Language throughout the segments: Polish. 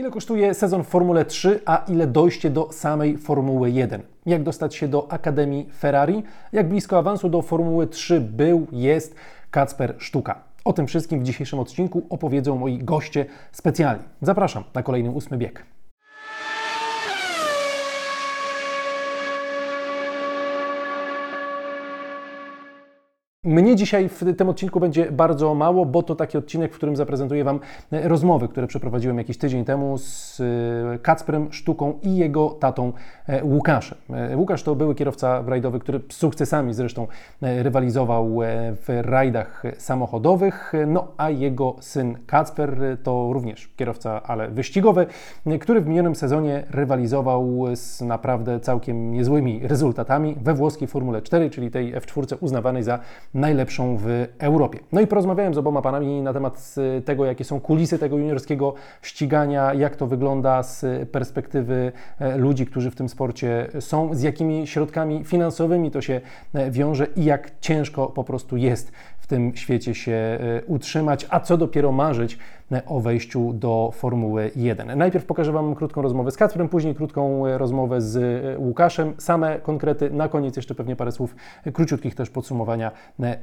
Ile kosztuje sezon w Formule 3, a ile dojście do samej Formuły 1? Jak dostać się do Akademii Ferrari? Jak blisko awansu do Formuły 3 był, jest Kacper Sztuka? O tym wszystkim w dzisiejszym odcinku opowiedzą moi goście specjalni. Zapraszam na kolejny ósmy bieg. Mnie dzisiaj w tym odcinku będzie bardzo mało, bo to taki odcinek, w którym zaprezentuję Wam rozmowy, które przeprowadziłem jakiś tydzień temu z e, Kacprem Sztuką i jego tatą e, Łukaszem. E, Łukasz to były kierowca rajdowy, który z sukcesami zresztą rywalizował w rajdach samochodowych, no a jego syn Kacper to również kierowca, ale wyścigowy, który w minionym sezonie rywalizował z naprawdę całkiem niezłymi rezultatami we włoskiej Formule 4, czyli tej F4 uznawanej za najlepszą w Europie. No i porozmawiałem z oboma panami na temat tego, jakie są kulisy tego juniorskiego ścigania, jak to wygląda z perspektywy e, ludzi, którzy w tym sporcie są, z jakimi środkami finansowymi to się e, wiąże i jak ciężko po prostu jest tym świecie się e, utrzymać, a co dopiero marzyć o wejściu do Formuły 1. Najpierw pokażę Wam krótką rozmowę z Kacprem, później krótką rozmowę z Łukaszem, same konkrety, na koniec jeszcze pewnie parę słów króciutkich też podsumowania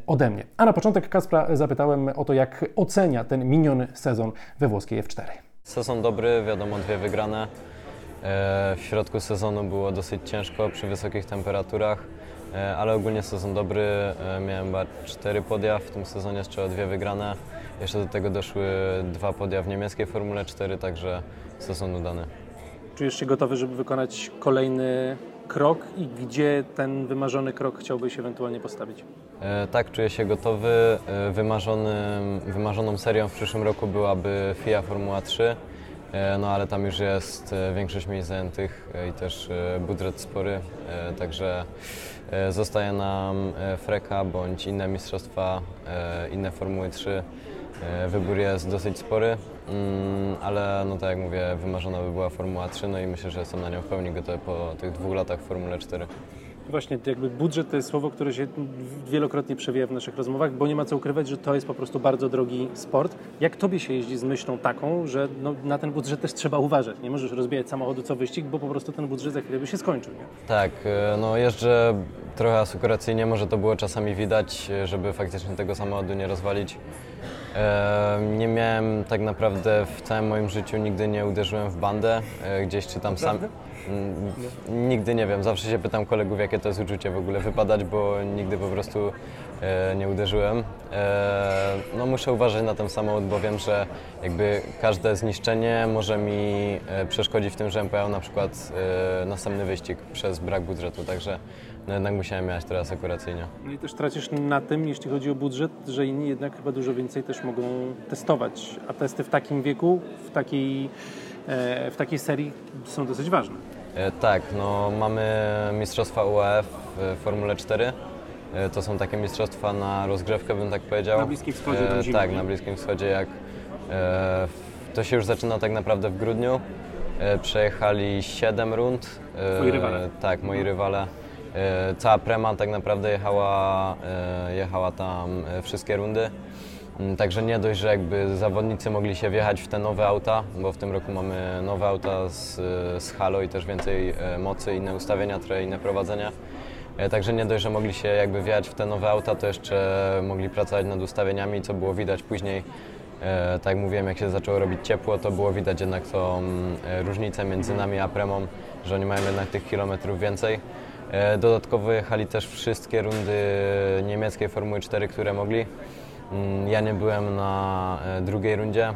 ode mnie. A na początek Kacpra zapytałem o to, jak ocenia ten miniony sezon we włoskiej F4. Sezon dobry, wiadomo, dwie wygrane. E, w środku sezonu było dosyć ciężko przy wysokich temperaturach, e, ale ogólnie sezon dobry. E, miałem chyba cztery podia w tym sezonie, z czego dwie wygrane. Jeszcze do tego doszły dwa podia w niemieckiej Formule 4, także sezon udany. Czujesz się gotowy, żeby wykonać kolejny krok i gdzie ten wymarzony krok chciałbyś ewentualnie postawić? E, tak, czuję się gotowy. E, wymarzonym, wymarzoną serią w przyszłym roku byłaby FIA Formuła 3, e, no ale tam już jest e, większość miejsc zajętych e, i też e, budżet spory, e, także e, zostaje nam e, Freka bądź inne mistrzostwa, e, inne Formuły 3. E, Wybór jest dosyć spory, mm, ale no tak jak mówię, wymarzona by była Formuła 3, no i myślę, że jestem na nią w pełni gotowy po tych dwóch latach w Formule 4. Właśnie jakby budżet to jest słowo, które się wielokrotnie przewija w naszych rozmowach, bo nie ma co ukrywać, że to jest po prostu bardzo drogi sport. Jak tobie się jeździ z myślą taką, że no, na ten budżet też trzeba uważać? Nie możesz rozbijać samochodu co wyścig, bo po prostu ten budżet za chwilę by się skończył. Nie? Tak, e, no jeżdżę trochę asekuracyjnie, może to było czasami widać, e, żeby faktycznie tego samochodu nie rozwalić. Nie miałem tak naprawdę w całym moim życiu, nigdy nie uderzyłem w bandę, e, gdzieś czy tam sam... Mm, Nigdy nie wiem, zawsze się pytam kolegów, jakie to jest uczucie w ogóle wypadać, bo nigdy po prostu e, nie uderzyłem. E, no muszę uważać na ten samochód, bo wiem, że jakby każde zniszczenie może mi przeszkodzić w tym, żebym pojechał na przykład następny wyścig przez brak budżetu, także no jednak musiałem jechać teraz akuracyjnie. No i też tracisz na tym, jeśli chodzi o budżet, że inni jednak chyba dużo więcej też mogą testować, a testy w takim wieku, w takiej, e, w takiej serii są dosyć ważne. E, Tak, no mamy mistrzostwa UAF w Formule 4. E, To są takie mistrzostwa na rozgrzewkę, bym tak powiedział. Na Bliskim Wschodzie, tam E, Tak, na Bliskim Wschodzie. Jak, e, to się już zaczyna tak naprawdę w grudniu. E, Przejechali 7 rund. E, Twoi rywale. Tak, moi rywale. E, Cała prema tak naprawdę jechała, e, jechała tam e, wszystkie rundy. Mm, Także nie dość, że jakby zawodnicy mogli się wjechać w te nowe auta, bo w tym roku mamy nowe auta z, z halo i też więcej mocy, inne ustawienia, trochę inne prowadzenia. Także nie dość, że mogli się jakby wjechać w te nowe auta, to jeszcze mogli pracować nad ustawieniami, co było widać później. Tak jak mówiłem, jak się zaczęło robić ciepło, to było widać jednak tą e, różnicę między nami a Premą, że oni mają jednak tych kilometrów więcej. E, Dodatkowo jechali też wszystkie rundy niemieckiej Formuły 4, które mogli. Mm, Ja nie byłem na e, drugiej rundzie.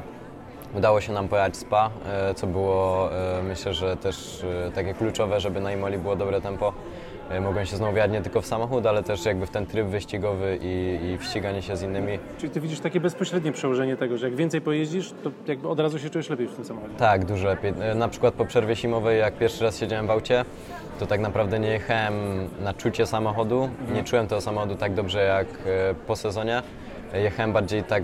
Udało się nam pojechać SPA, e, co było myślę, że też takie kluczowe, żeby na Imoli było dobre tempo. E, Mogłem się znowu wjechać nie tylko w samochód, ale też jakby w ten tryb wyścigowy i, i w ściganie się z innymi. Czyli ty widzisz takie bezpośrednie przełożenie tego, że jak więcej pojeździsz, to jakby od razu się czujesz lepiej w tym samochodzie. Tak, dużo lepiej. E, Na przykład po przerwie zimowej, jak pierwszy raz siedziałem w aucie, to tak naprawdę nie jechałem na czucie samochodu. Nie czułem tego samochodu tak dobrze jak e, po sezonie. Jechałem bardziej tak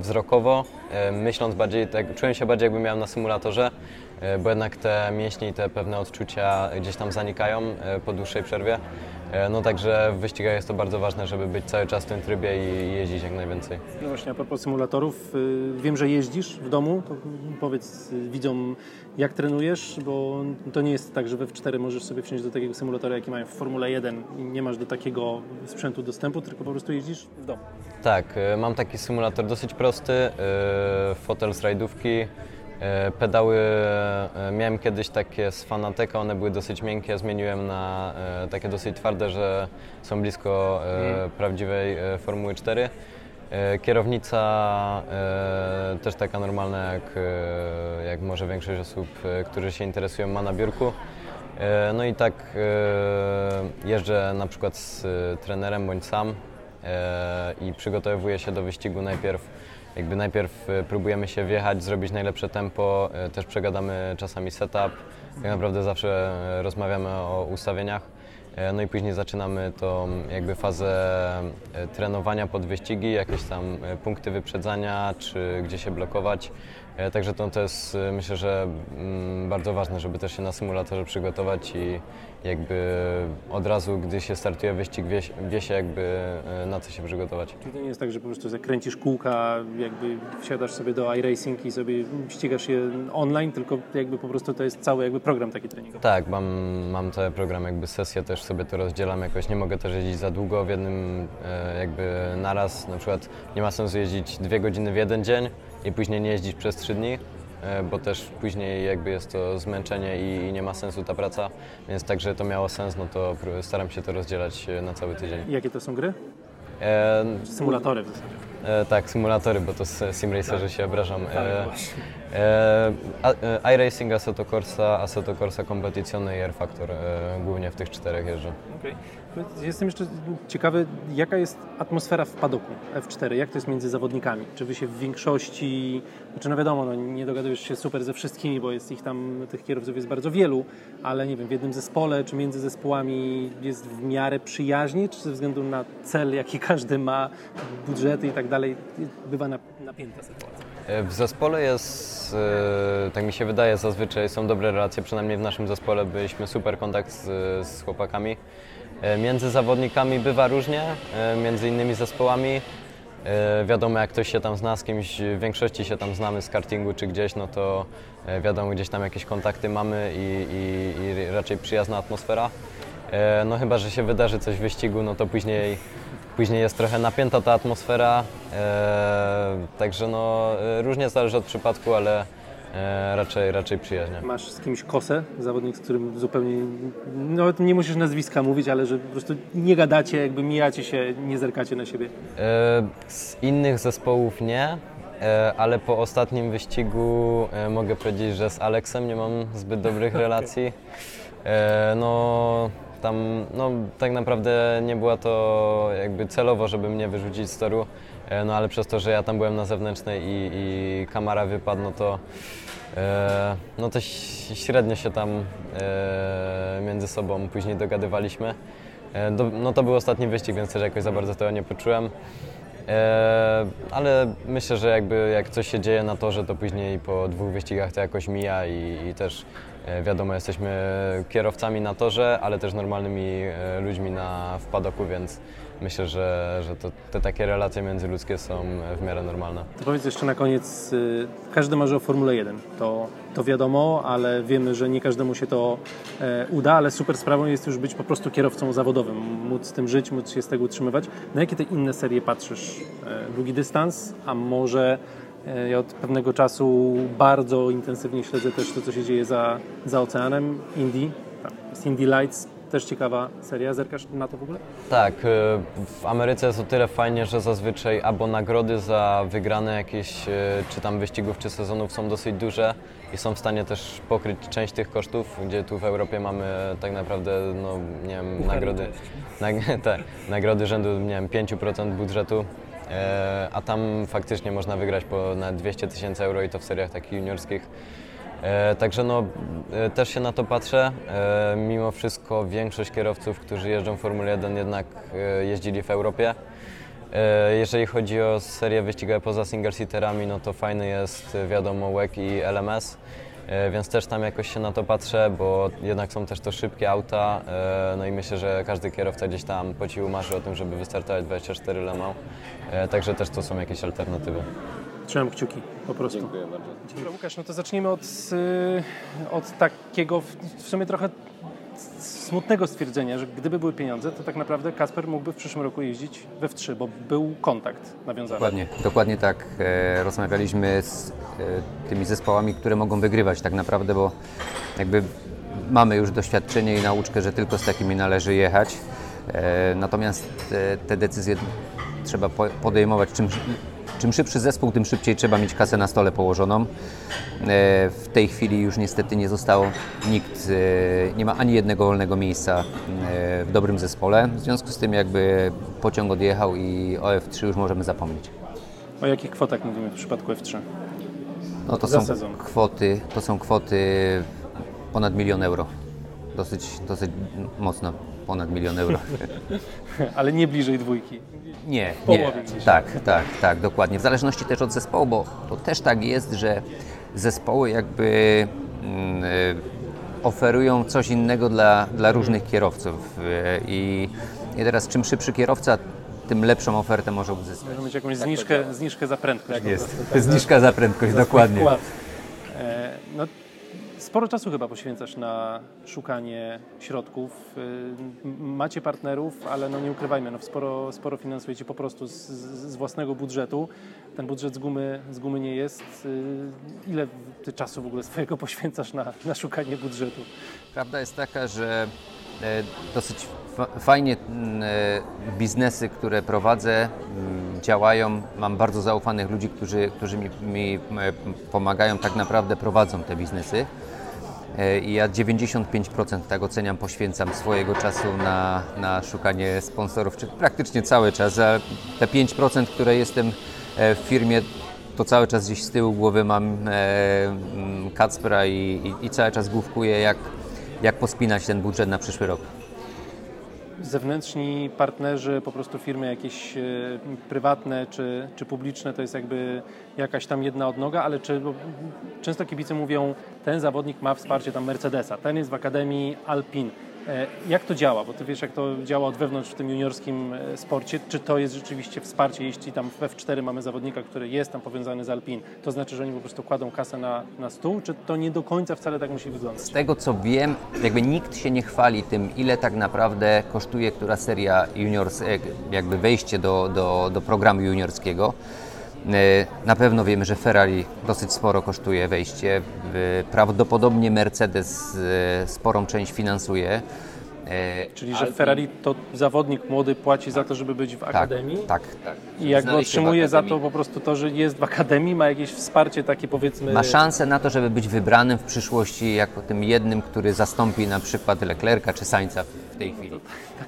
wzrokowo, myśląc bardziej, tak, czułem się bardziej jakbym miał na symulatorze. E, bo jednak te mięśnie i te pewne odczucia gdzieś tam zanikają e, po dłuższej przerwie. E, No także w wyścigach jest to bardzo ważne, żeby być cały czas w tym trybie i jeździć jak najwięcej. No właśnie, a propos symulatorów, y, wiem, że jeździsz w domu, to powiedz y, widzom, jak trenujesz, bo to nie jest tak, że we F4 możesz sobie wsiąść do takiego symulatora, jaki mają w Formule 1 i nie masz do takiego sprzętu dostępu, tylko po prostu jeździsz w domu. Tak, e, mam taki symulator dosyć prosty, fotel z rajdówki, pedały, e, miałem kiedyś takie z Fanateka, one były dosyć miękkie, zmieniłem na e, takie dosyć twarde, że są blisko e, prawdziwej e, Formuły 4. E, Kierownica e, też taka normalna, jak, e, jak może większość osób, e, którzy się interesują, ma na biurku. E, No i tak e, jeżdżę na przykład z e, trenerem bądź sam e, i przygotowuję się do wyścigu najpierw. Jakby najpierw e, próbujemy się wjechać, zrobić najlepsze tempo, e, też przegadamy czasami setup. Tak naprawdę zawsze e, rozmawiamy o ustawieniach. No i później zaczynamy tą jakby fazę trenowania pod wyścigi, jakieś tam punkty wyprzedzania, czy gdzie się blokować. E, Także to, to jest e, myślę, że mm, bardzo ważne, żeby też się na symulatorze przygotować i jakby od razu, gdy się startuje wyścig, wie, wie się jakby e, na co się przygotować. Czyli to nie jest tak, że po prostu zakręcisz kółka, jakby wsiadasz sobie do iRacing i sobie ścigasz je online, tylko jakby po prostu to jest cały jakby program taki treningowy. Tak, mam, mam cały program, jakby sesję też sobie to rozdzielam jakoś. Nie mogę też jeździć za długo w jednym jakby naraz. Na przykład nie ma sensu jeździć dwie godziny w jeden dzień i później nie jeździć przez trzy dni, e, bo też później jakby jest to zmęczenie i, i nie ma sensu ta praca. Więc tak, że to miało sens, no to staram się to rozdzielać e, na cały tydzień. Jakie to są gry? E, Symulatory w zasadzie. E, tak, symulatory, bo to simracerzy się obrażam. Tak, E, właśnie. e, e, iRacing, Assetto Corsa, Assetto Corsa Competizione i R Factor. E, głównie w tych czterech jeżdżę. Okej. Jestem jeszcze ciekawy, jaka jest atmosfera w padoku F4, jak to jest między zawodnikami? Czy wy się w większości, znaczy no wiadomo, no nie dogadujesz się super ze wszystkimi, bo jest ich tam, tych kierowców jest bardzo wielu, ale nie wiem, w jednym zespole czy między zespołami jest w miarę przyjaźnie, czy ze względu na cel, jaki każdy ma, budżety i tak dalej, bywa nap- napięta sytuacja? E, W zespole jest, e, tak mi się wydaje, zazwyczaj są dobre relacje, przynajmniej w naszym zespole byliśmy super kontakt z, z chłopakami. E, Między zawodnikami bywa różnie, e, między innymi zespołami. E, Wiadomo, jak ktoś się tam zna z kimś, w większości się tam znamy z kartingu czy gdzieś, no to wiadomo, gdzieś tam jakieś kontakty mamy i, i, i raczej przyjazna atmosfera. No chyba, że się wydarzy coś w wyścigu, no to później, później jest trochę napięta ta atmosfera. Także no różnie zależy od przypadku, ale e, raczej, raczej przyjaźnie. Masz z kimś kosę, zawodnik, z którym zupełnie, no nie musisz nazwiska mówić, ale że po prostu nie gadacie, jakby mijacie się, nie zerkacie na siebie. E, Z innych zespołów nie, e, ale po ostatnim wyścigu e, mogę powiedzieć, że z Aleksem nie mam zbyt dobrych relacji. E, No tam, no tak naprawdę nie była to jakby celowo, żeby mnie wyrzucić z toru, e, no ale przez to, że ja tam byłem na zewnętrznej i, i kamera wypadł, no to no to średnio się tam e, między sobą później dogadywaliśmy. E, no to był ostatni wyścig, więc też jakoś za bardzo tego nie poczułem. E, ale myślę, że jakby jak coś się dzieje na torze, to później po dwóch wyścigach to jakoś mija i, i też e, wiadomo, jesteśmy kierowcami na torze, ale też normalnymi e, ludźmi na, w padoku, więc myślę, że, że to, te takie relacje międzyludzkie są w miarę normalne. To powiedz jeszcze na koniec, y, każdy marzy o Formule 1, to, to wiadomo, ale wiemy, że nie każdemu się to e, uda, ale super sprawą jest już być po prostu kierowcą zawodowym, móc z tym żyć, móc się z tego utrzymywać. Na jakie te inne serie patrzysz? E, długi dystans, a może e, ja od pewnego czasu bardzo intensywnie śledzę też to, co się dzieje za, za oceanem, Indie, tam jest Indie Lights, też ciekawa seria, zerkasz na to w ogóle? Tak, y, w Ameryce jest o tyle fajnie, że zazwyczaj albo nagrody za wygrane jakieś y, czy tam wyścigów czy sezonów są dosyć duże i są w stanie też pokryć część tych kosztów, gdzie tu w Europie mamy tak naprawdę, no nie wiem, nagrody, nag, tak, nagrody rzędu, nie wiem, 5% budżetu, e, a tam faktycznie można wygrać po nawet 200 tysięcy euro i to w seriach takich juniorskich. E, Także no, e, też się na to patrzę. E, Mimo wszystko większość kierowców, którzy jeżdżą w Formule 1 jednak e, jeździli w Europie. E, Jeżeli chodzi o serię wyścigowe poza single seaterami, no to fajny jest e, wiadomo WEC i LMS. e, więc też tam jakoś się na to patrzę, bo jednak są też to szybkie auta, e, no i myślę, że każdy kierowca gdzieś tam po cichu marzy o tym, żeby wystartować 24 Le Mans, e, także też to są jakieś alternatywy. Trzymam kciuki, po prostu. Dziękuję bardzo. Dobra, Łukasz, no to zacznijmy od, y, od takiego w, w sumie trochę smutnego stwierdzenia, że gdyby były pieniądze, to tak naprawdę Kasper mógłby w przyszłym roku jeździć we F3, bo był kontakt nawiązany. Dokładnie, dokładnie tak. E, rozmawialiśmy z e, tymi zespołami, które mogą wygrywać tak naprawdę, bo jakby mamy już doświadczenie i nauczkę, że tylko z takimi należy jechać. E, natomiast e, te decyzje trzeba po- podejmować. Czym, czym szybszy zespół, tym szybciej trzeba mieć kasę na stole położoną. E, w tej chwili już niestety nie zostało nikt, e, nie ma ani jednego wolnego miejsca e, w dobrym zespole. W związku z tym jakby pociąg odjechał i o F3 już możemy zapomnieć. O jakich kwotach mówimy w przypadku F3? No to Za są sezon. kwoty, to są kwoty ponad milion euro. Dosyć, dosyć mocno ponad milion euro. Ale nie bliżej dwójki. Nie, nie. Tak, tak, tak, dokładnie. W zależności też od zespołu, bo to też tak jest, że zespoły jakby mm, y, oferują coś innego dla, dla różnych kierowców. Y, I, I teraz czym szybszy kierowca, tym lepszą ofertę może uzyskać. Możemy mieć jakąś zniżkę, zniżkę za prędkość. tak, za- Zniżka za prędkość, dokładnie. Sporo czasu chyba poświęcasz na szukanie środków. Y, Macie partnerów, ale no nie ukrywajmy, no sporo, sporo finansujecie po prostu z, z własnego budżetu. Ten budżet z gumy, z gumy nie jest. Y, Ile ty czasu w ogóle swojego poświęcasz na, na szukanie budżetu? Prawda jest taka, że e, dosyć fa- fajnie mm, e, biznesy, które prowadzę, mm, działają. Mam bardzo zaufanych ludzi, którzy, którzy mi, mi e, pomagają, tak naprawdę prowadzą te biznesy. E, I ja 95% tak oceniam, poświęcam swojego czasu na, na szukanie sponsorów, czy praktycznie cały czas. A te 5%, które jestem e, w firmie, to cały czas gdzieś z tyłu głowy mam e, mm, Kacpra i, i, i cały czas główkuję, jak, jak pospinać ten budżet na przyszły rok. Zewnętrzni partnerzy, po prostu firmy jakieś e, prywatne czy, czy publiczne, to jest jakby jakaś tam jedna odnoga, ale czy, często kibice mówią, ten zawodnik ma wsparcie tam Mercedesa, ten jest w Akademii Alpin. E, Jak to działa? Bo ty wiesz, jak to działa od wewnątrz w tym juniorskim e, sporcie. Czy to jest rzeczywiście wsparcie, jeśli tam w F4 mamy zawodnika, który jest tam powiązany z Alpin, to znaczy, że oni po prostu kładą kasę na, na stół, czy to nie do końca wcale tak musi wyglądać? Z tego co wiem, jakby nikt się nie chwali tym, ile tak naprawdę kosztuje która seria juniors, e, jakby wejście do, do, do programu juniorskiego. E, Na pewno wiemy, że Ferrari dosyć sporo kosztuje wejście. E, Prawdopodobnie Mercedes e, sporą część finansuje. Czyli, że Ferrari to zawodnik młody płaci za to, żeby być w tak, akademii tak, tak. i jakby otrzymuje za to po prostu to, że jest w akademii, ma jakieś wsparcie takie powiedzmy... Ma szansę na to, żeby być wybranym w przyszłości jako tym jednym, który zastąpi na przykład Leclerca czy Sainza tej chwili.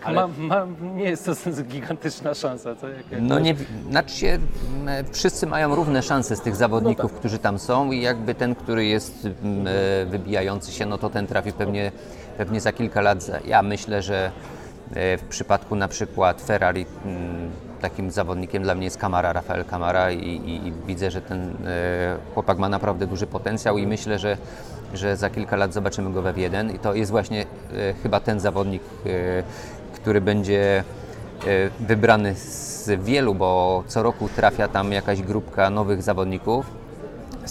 Ale- Ma, ma, nie jest to gigantyczna szansa. To jak, jak No nie, znaczy się, wszyscy mają równe szanse z tych zawodników, którzy tam są i jakby ten, który jest e, wybijający się, no to ten trafi pewnie, pewnie za kilka lat. Za- Ja myślę, że e, w przypadku na przykład Ferrari m, takim zawodnikiem dla mnie jest Kamara, Rafael Kamara i, i, i widzę, że ten e, chłopak ma naprawdę duży potencjał i myślę, że, że za kilka lat zobaczymy go we F1 i to jest właśnie e, chyba ten zawodnik, e, który będzie wybrany z wielu, bo co roku trafia tam jakaś grupka nowych zawodników,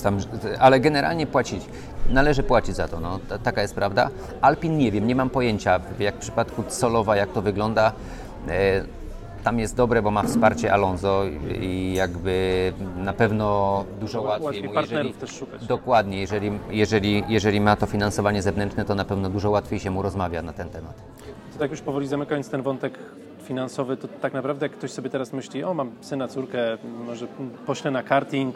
tam, ale generalnie płacić, należy płacić za to, no, ta- taka jest prawda. Alpin nie wiem, nie mam pojęcia, jak w przypadku Solowa, jak to wygląda. Tam jest dobre, bo ma wsparcie Alonso i jakby na pewno dużo łatwiej, łatwiej mu, partnerów też szukać. Dokładnie, jeżeli, jeżeli, jeżeli ma to finansowanie zewnętrzne, to na pewno dużo łatwiej się mu rozmawia na ten temat. To tak już powoli zamykając ten wątek finansowy, to tak naprawdę jak ktoś sobie teraz myśli, o mam syna, córkę, może poślę na karting,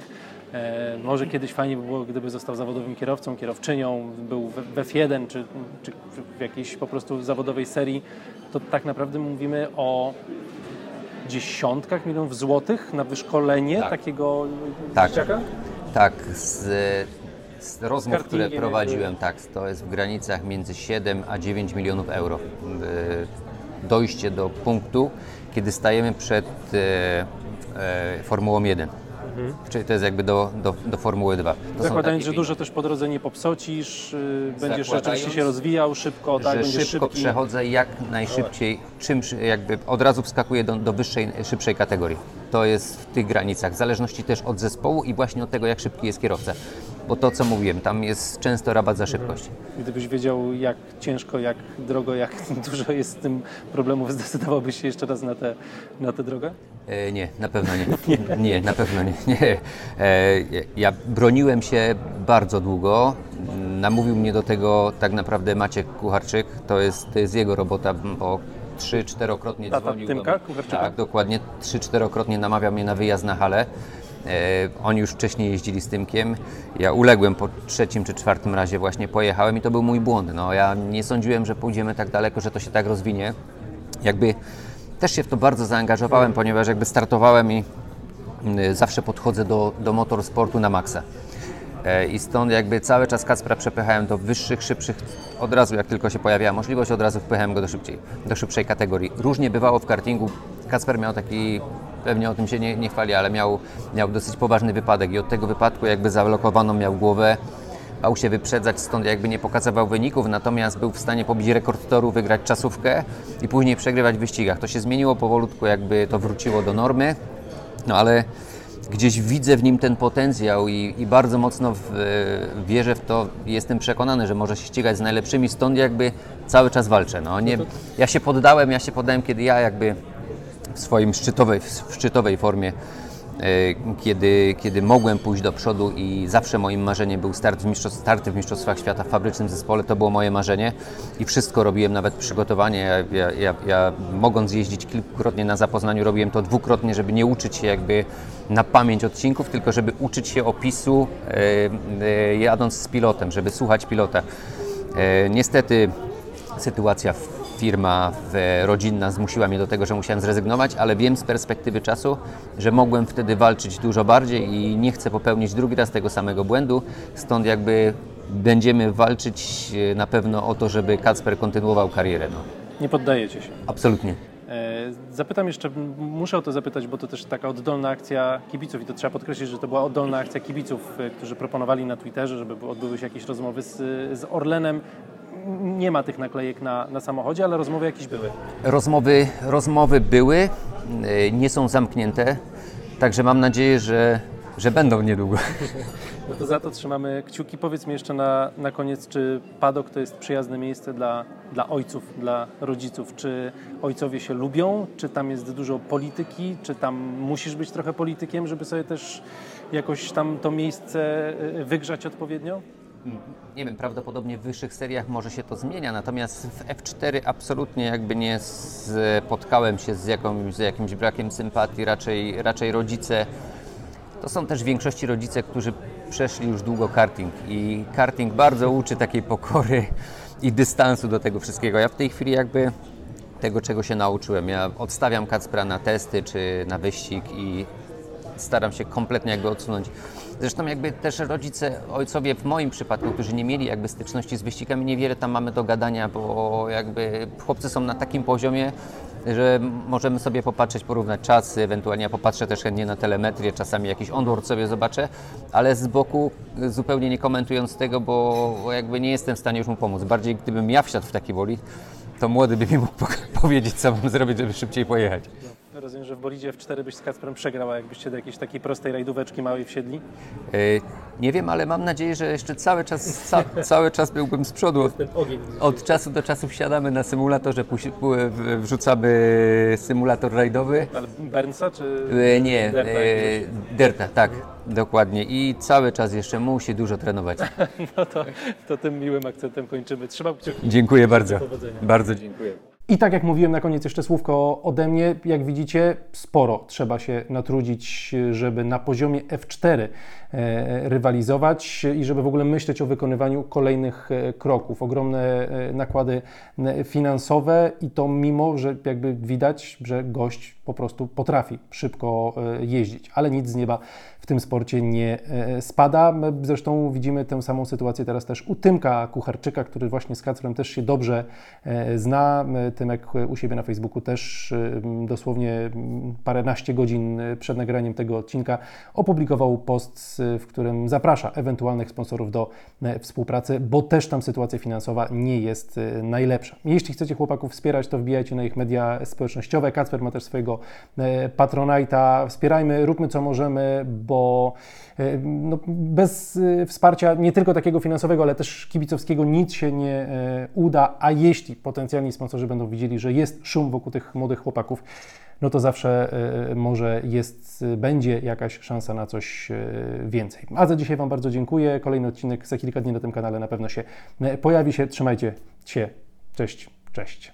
e, może kiedyś fajnie by było, gdyby został zawodowym kierowcą, kierowczynią, był w F1 czy, czy w jakiejś po prostu zawodowej serii, to tak naprawdę mówimy o dziesiątkach milionów złotych na wyszkolenie Tak. takiego Tak. dzieciaka? Tak, z, z rozmów, które prowadziłem, tak, to jest w granicach między 7 a 9 milionów euro. Y, Dojście do punktu, kiedy stajemy przed e, Formułą 1. Czyli to jest jakby do, do, do Formuły 2. To Zakładając, że dużo też po drodze nie popsocisz, yy, będziesz rzeczywiście się rozwijał szybko, tak, że będziesz szybko szybki. przechodzę jak najszybciej, czym jakby od razu wskakuję do, do wyższej, szybszej kategorii. To jest w tych granicach, w zależności też od zespołu i właśnie od tego, jak szybki jest kierowca. Bo to, co mówiłem, tam jest często rabat za szybkość. Gdybyś wiedział, jak ciężko, jak drogo, jak dużo jest z tym problemów, zdecydowałbyś się jeszcze raz na tę na tę drogę? E, nie, na pewno nie. Nie, na pewno nie. nie. E, ja broniłem się bardzo długo. Namówił mnie do tego tak naprawdę Maciek Kucharczyk. To jest, to jest jego robota, bo trzy, czterokrotnie Tata dzwonił Tymka do mnie. Tak, dokładnie. Trzy, czterokrotnie namawiał mnie na wyjazd na halę. E, oni już wcześniej jeździli z Tymkiem. Ja uległem po trzecim czy czwartym razie właśnie pojechałem i to był mój błąd. No, ja nie sądziłem, że pójdziemy tak daleko, że to się tak rozwinie. Jakby też się w to bardzo zaangażowałem, ponieważ jakby startowałem i y, zawsze podchodzę do, do motorsportu na maksa. E, I stąd jakby cały czas Kacpra przepychałem do wyższych, szybszych. Od razu jak tylko się pojawiała możliwość, od razu wpychałem go do, szybciej, do szybszej kategorii. Różnie bywało w kartingu. Kacper miał taki, pewnie o tym się nie, nie chwali, ale miał, miał dosyć poważny wypadek i od tego wypadku jakby zablokowaną miał głowę. Bał się wyprzedzać, stąd jakby nie pokazywał wyników, natomiast był w stanie pobić rekord toru, wygrać czasówkę i później przegrywać w wyścigach. To się zmieniło powolutku, jakby to wróciło do normy, no ale gdzieś widzę w nim ten potencjał i, i bardzo mocno w, wierzę w to, jestem przekonany, że może się ścigać z najlepszymi, stąd jakby cały czas walczę. No, nie, ja się poddałem, ja się poddałem, kiedy ja jakby w swoim szczytowej, w szczytowej formie, e, kiedy, kiedy mogłem pójść do przodu i zawsze moim marzeniem był start w mistrzostw, w Mistrzostwach Świata w fabrycznym zespole, to było moje marzenie i wszystko robiłem, nawet przygotowanie. Ja, ja, ja, mogąc jeździć kilkukrotnie na zapoznaniu, robiłem to dwukrotnie, żeby nie uczyć się jakby na pamięć odcinków, tylko żeby uczyć się opisu e, e, jadąc z pilotem, żeby słuchać pilota. Niestety sytuacja firma rodzinna zmusiła mnie do tego, że musiałem zrezygnować, ale wiem z perspektywy czasu, że mogłem wtedy walczyć dużo bardziej i nie chcę popełnić drugi raz tego samego błędu. Stąd jakby będziemy walczyć e, na pewno o to, żeby Kacper kontynuował karierę. No. Nie poddajecie się. Absolutnie. E, Zapytam jeszcze, muszę o to zapytać, bo to też taka oddolna akcja kibiców i to trzeba podkreślić, że to była oddolna akcja kibiców, e, którzy proponowali na Twitterze, żeby były- odbyły się jakieś rozmowy z, z Orlenem. Nie ma tych naklejek na, na samochodzie, ale rozmowy jakieś były. Rozmowy, rozmowy były, e, nie są zamknięte, także mam nadzieję, że, że będą niedługo. No to za to trzymamy kciuki. Powiedz mi jeszcze na, na koniec, czy padok to jest przyjazne miejsce dla, dla ojców, dla rodziców? Czy ojcowie się lubią? Czy tam jest dużo polityki? Czy tam musisz być trochę politykiem, żeby sobie też jakoś tam to miejsce y, wygrzać odpowiednio? Nie wiem, prawdopodobnie w wyższych seriach może się to zmienia, natomiast w F4 absolutnie jakby nie spotkałem się z, jakąś, z jakimś brakiem sympatii, raczej, raczej rodzice. To są też w większości rodzice, którzy przeszli już długo karting i karting bardzo uczy takiej pokory i dystansu do tego wszystkiego. Ja w tej chwili jakby tego, czego się nauczyłem. Ja odstawiam Kacpra na testy czy na wyścig i staram się kompletnie jakby odsunąć. Zresztą jakby też rodzice, ojcowie w moim przypadku, którzy nie mieli jakby styczności z wyścigami, niewiele tam mamy do gadania, bo jakby chłopcy są na takim poziomie, że możemy sobie popatrzeć, porównać czasy, ewentualnie ja popatrzę też chętnie na telemetrię, czasami jakiś onboard sobie zobaczę, ale z boku zupełnie nie komentując tego, bo jakby nie jestem w stanie już mu pomóc. Bardziej gdybym ja wsiadł w taki bolid, to młody by mi mógł po- powiedzieć, co mam zrobić, żeby szybciej pojechać. Rozumiem, że w bolidzie F4 byś z Kacprem przegrał, a jakbyście do jakiejś takiej prostej rajdóweczki małej wsiedli? E, Nie wiem, ale mam nadzieję, że jeszcze cały czas, ca, cały czas byłbym z przodu. Od, od czasu do czasu wsiadamy na symulatorze, w- wrzucamy symulator rajdowy. Ale Bernsa czy... E, Nie, Derta e, jakiegoś? Derta, tak, dokładnie. I cały czas jeszcze musi dużo trenować. No to, to tym miłym akcentem kończymy. Trzymam kciuki. Dziękuję bardzo. Bardzo dziękuję. I tak jak mówiłem na koniec jeszcze słówko ode mnie, jak widzicie sporo trzeba się natrudzić, żeby na poziomie F4 e, rywalizować i żeby w ogóle myśleć o wykonywaniu kolejnych e, kroków. Ogromne e, nakłady finansowe i to mimo, że jakby widać, że gość po prostu potrafi szybko e, jeździć, ale nic z nieba w tym sporcie nie e, spada. Zresztą widzimy tę samą sytuację teraz też u Tymka Kucharczyka, który właśnie z Kacprem też się dobrze e, zna. Tymek u siebie na Facebooku też dosłownie paręnaście godzin przed nagraniem tego odcinka opublikował post, w którym zaprasza ewentualnych sponsorów do współpracy, bo też tam sytuacja finansowa nie jest najlepsza. Jeśli chcecie chłopaków wspierać, to wbijajcie na ich media społecznościowe. Kacper ma też swojego Patronite'a. Wspierajmy, róbmy co możemy, bo e, no, bez e, wsparcia nie tylko takiego finansowego, ale też kibicowskiego nic się nie e, uda, a jeśli potencjalni sponsorzy będą widzieli, że jest szum wokół tych młodych chłopaków, no to zawsze może jest, będzie jakaś szansa na coś więcej. A za dzisiaj Wam bardzo dziękuję. Kolejny odcinek za kilka dni na tym kanale na pewno się pojawi się. Trzymajcie się. Cześć, cześć.